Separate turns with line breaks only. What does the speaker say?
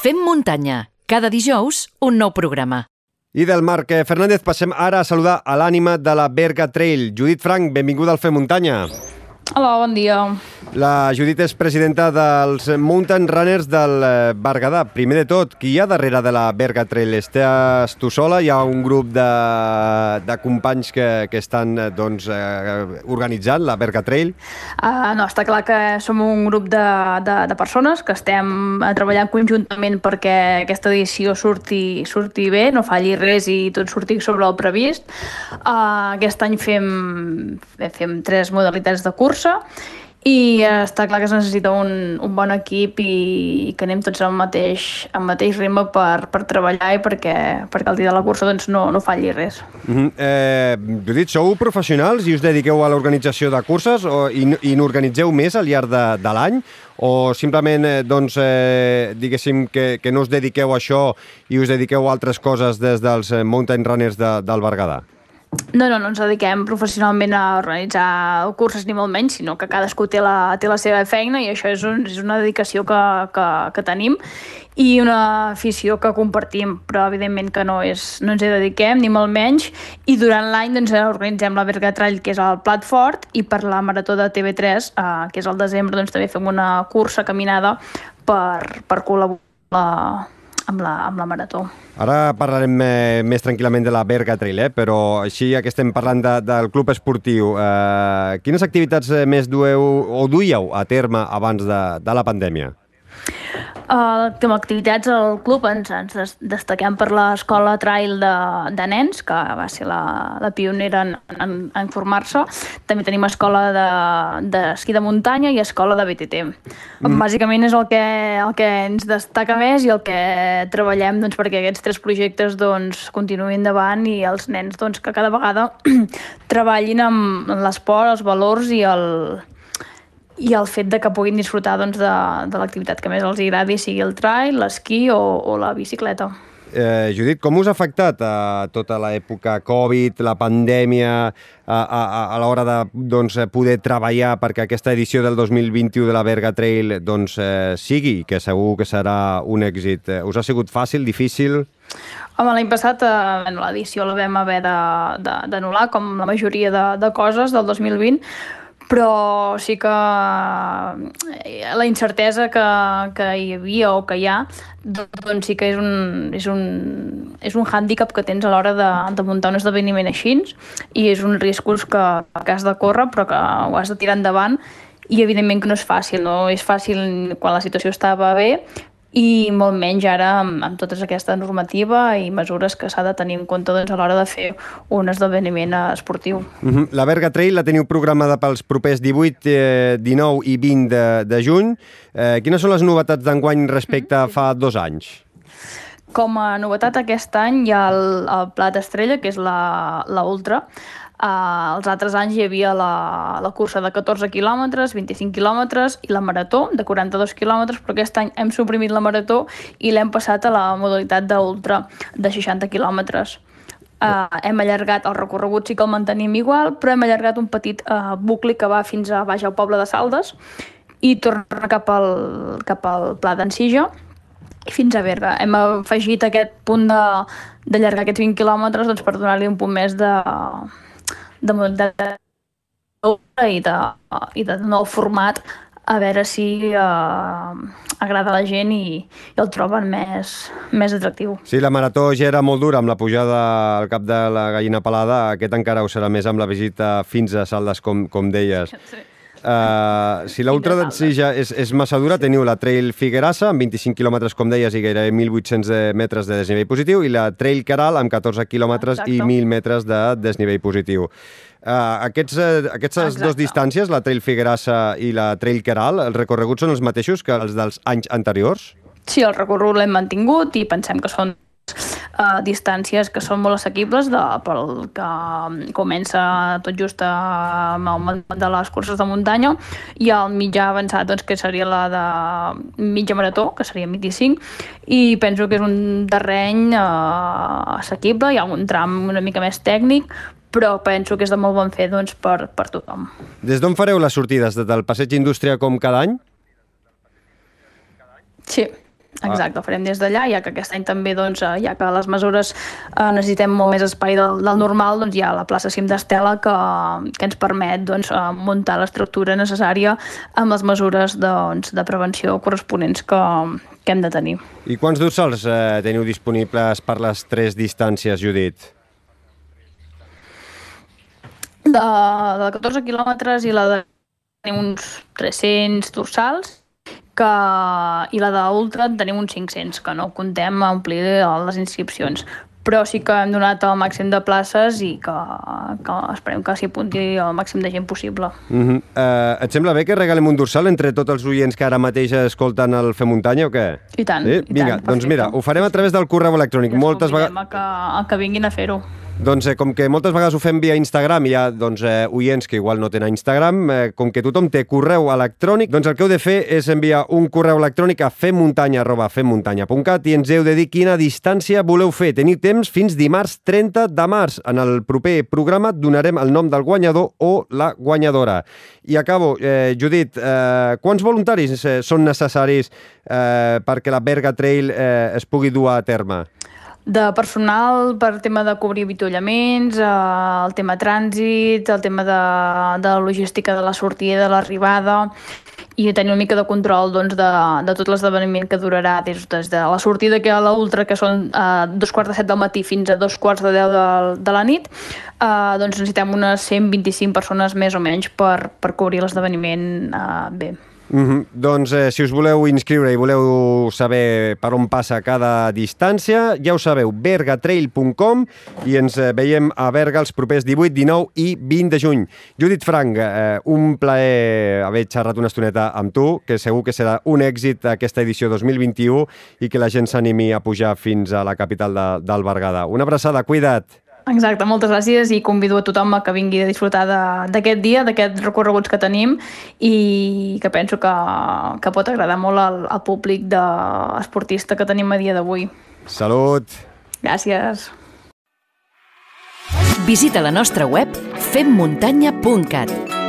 Fem muntanya. Cada dijous, un nou programa.
I del Marc Fernández passem ara a saludar a l'ànima de la Berga Trail. Judit Frank, benvinguda al Fem Muntanya.
Hola, bon dia.
La Judit és presidenta dels Mountain Runners del eh, Berguedà. Primer de tot, qui hi ha darrere de la Berga Trail? Estàs tu sola? Hi ha un grup de, de companys que, que estan eh, doncs, eh, organitzant la Berga Trail?
Uh, no, està clar que som un grup de, de, de persones que estem uh, treballant conjuntament perquè aquesta edició surti, surti bé, no falli res i tot surti sobre el previst. Uh, aquest any fem, fem tres modalitats de cursa i està clar que es necessita un, un bon equip i, i que anem tots al mateix, al mateix ritme per, per treballar i perquè, perquè el dia de la cursa doncs, no, no falli res.
Mm -hmm. eh, Judit, sou professionals i us dediqueu a l'organització de curses o, i, i n'organitzeu més al llarg de, de l'any? O simplement, eh, doncs, eh, diguéssim, que, que no us dediqueu a això i us dediqueu a altres coses des dels eh, mountain runners de, del Berguedà?
No, no, no ens dediquem professionalment a organitzar curses ni molt menys, sinó que cadascú té la, té la seva feina i això és, un, és una dedicació que, que, que tenim i una afició que compartim, però evidentment que no, és, no ens hi dediquem, ni molt menys, i durant l'any doncs, organitzem la Berga Trail, que és el plat fort, i per la Marató de TV3, eh, que és el desembre, doncs, també fem una cursa caminada per, per col·laborar amb la, amb la marató.
Ara parlarem eh, més tranquil·lament de la Berga Trail, eh? però així ja que estem parlant de, del club esportiu, eh, quines activitats eh, més dueu o duíeu a terme abans de, de la pandèmia?
Uh, com a activitats al club ens, ens destaquem per l'escola trail de, de nens, que va ser la, la pionera en, en, en formar-se. També tenim escola d'esquí de, de muntanya i escola de BTT. Mm. Bàsicament és el que, el que ens destaca més i el que treballem doncs, perquè aquests tres projectes doncs, continuïn endavant i els nens doncs, que cada vegada treballin amb l'esport, els valors i el, i el fet de que puguin disfrutar doncs, de, de l'activitat que més els agradi, sigui el trail, l'esquí o, o la bicicleta.
Eh, Judit, com us ha afectat a eh, tota l'època Covid, la pandèmia, a, a, a l'hora de doncs, poder treballar perquè aquesta edició del 2021 de la Berga Trail doncs, eh, sigui, que segur que serà un èxit? Eh, us ha sigut fàcil, difícil?
Home, l'any passat eh, l'edició la vam haver d'anul·lar, com la majoria de, de coses del 2020, però sí que eh, la incertesa que, que hi havia o que hi ha doncs sí que és un, és un, és un hàndicap que tens a l'hora de, de muntar un esdeveniment així i és un riscos que, que has de córrer però que ho has de tirar endavant i evidentment que no és fàcil, no? És fàcil quan la situació estava bé, i molt menys ara amb, amb tota aquesta normativa i mesures que s'ha de tenir en compte doncs, a l'hora de fer un esdeveniment esportiu.
Mm -hmm. La Berga Trail la teniu programada pels propers 18, eh, 19 i 20 de, de juny. Eh, quines són les novetats d'enguany respecte a fa dos anys?
Com a novetat aquest any hi ha el, el Plat Estrella, que és la, la Ultra, Uh, els altres anys hi havia la, la cursa de 14 quilòmetres, 25 quilòmetres i la marató de 42 quilòmetres, però aquest any hem suprimit la marató i l'hem passat a la modalitat d'ultra de 60 quilòmetres. Uh, hem allargat el recorregut, sí que el mantenim igual, però hem allargat un petit uh, bucle que va fins a baix al poble de Saldes i torna cap al, cap al Pla d'Ensija i fins a Berga. Hem afegit aquest punt d'allargar aquests 20 quilòmetres doncs, per donar-li un punt més de, de modalitat i de, i de nou format a veure si eh, agrada a la gent i, i el troben més, més atractiu.
Sí, la marató ja era molt dura amb la pujada al cap de la gallina pelada, aquest encara ho serà més amb la visita fins a Saldes, com, com deies. Sí. Uh, si l'ultra d'Ensija és, és massa dura, teniu la Trail Figuerassa amb 25 quilòmetres, com deies, i gairebé 1.800 metres de desnivell positiu, i la Trail Caral amb 14 quilòmetres i 1.000 metres de desnivell positiu. Uh, aquests, uh, aquestes dues distàncies, la Trail Figuerassa i la Trail Caral, els recorreguts són els mateixos que els dels anys anteriors?
Sí, el recorregut l'hem mantingut i pensem que són uh, distàncies que són molt assequibles de, pel que comença tot just amb el moment de les curses de muntanya i el mitjà avançat doncs, que seria la de mitja marató, que seria 25 i penso que és un terreny uh, assequible, hi ha un tram una mica més tècnic però penso que és de molt bon fer doncs, per, per tothom.
Des d'on fareu les sortides? Des del Passeig Indústria com cada any?
Sí. Exacte, ho farem des d'allà, ja que aquest any també, doncs, eh, ja que les mesures eh, necessitem molt més espai del, del normal, doncs hi ha la plaça Cim d'Estela que, que ens permet doncs, eh, muntar l'estructura necessària amb les mesures doncs, de prevenció corresponents que, que hem de tenir.
I quants dorsals eh, teniu disponibles per les tres distàncies, Judit?
De, de 14 quilòmetres i la de tenim uns 300 dorsals que, i la d'Ultra en tenim uns 500, que no comptem a omplir les inscripcions però sí que hem donat el màxim de places i que, que esperem que s'hi apunti el màxim de gent possible.
Uh -huh. uh, et sembla bé que regalem un dorsal entre tots els oients que ara mateix escolten el Fer Muntanya o què?
I tant,
sí?
i
Vinga,
tant,
doncs mira, ho farem a través del correu electrònic.
I
Moltes vegades...
Que, que vinguin a fer-ho.
Doncs eh, com que moltes vegades ho fem via Instagram, hi ha doncs, eh, oients que igual no tenen Instagram, eh, com que tothom té correu electrònic, doncs el que heu de fer és enviar un correu electrònic a femmuntanya.femmuntanya.cat i ens heu de dir quina distància voleu fer. Teniu temps fins dimarts 30 de març. En el proper programa donarem el nom del guanyador o la guanyadora. I acabo, eh, Judit, eh, quants voluntaris eh, són necessaris eh, perquè la Berga Trail eh, es pugui dur a terme?
De personal per tema de cobrir avituallaments, eh, el tema trànsit, el tema de, de la logística de la sortida de l'arribada i tenir una mica de control doncs, de, de tot l'esdeveniment que durarà des, des de la sortida que a l'Ultra, que són eh, dos quarts de set del matí fins a dos quarts de deu de, de la nit, eh, doncs necessitem unes 125 persones més o menys per, per cobrir l'esdeveniment eh, bé.
Mm -hmm. Doncs eh, si us voleu inscriure i voleu saber per on passa cada distància, ja ho sabeu, bergatrail.com i ens eh, veiem a Berga els propers 18, 19 i 20 de juny. Judit Frank, eh, un plaer haver xerrat una estoneta amb tu, que segur que serà un èxit aquesta edició 2021 i que la gent s'animi a pujar fins a la capital de, del Berguedà. Una abraçada, cuida't!
Exacte, moltes gràcies i convido a tothom a que vingui a disfrutar d'aquest dia, d'aquests recorreguts que tenim i que penso que, que pot agradar molt al, al públic de esportista que tenim a dia d'avui.
Salut!
Gràcies!
Visita la nostra web femmuntanya.cat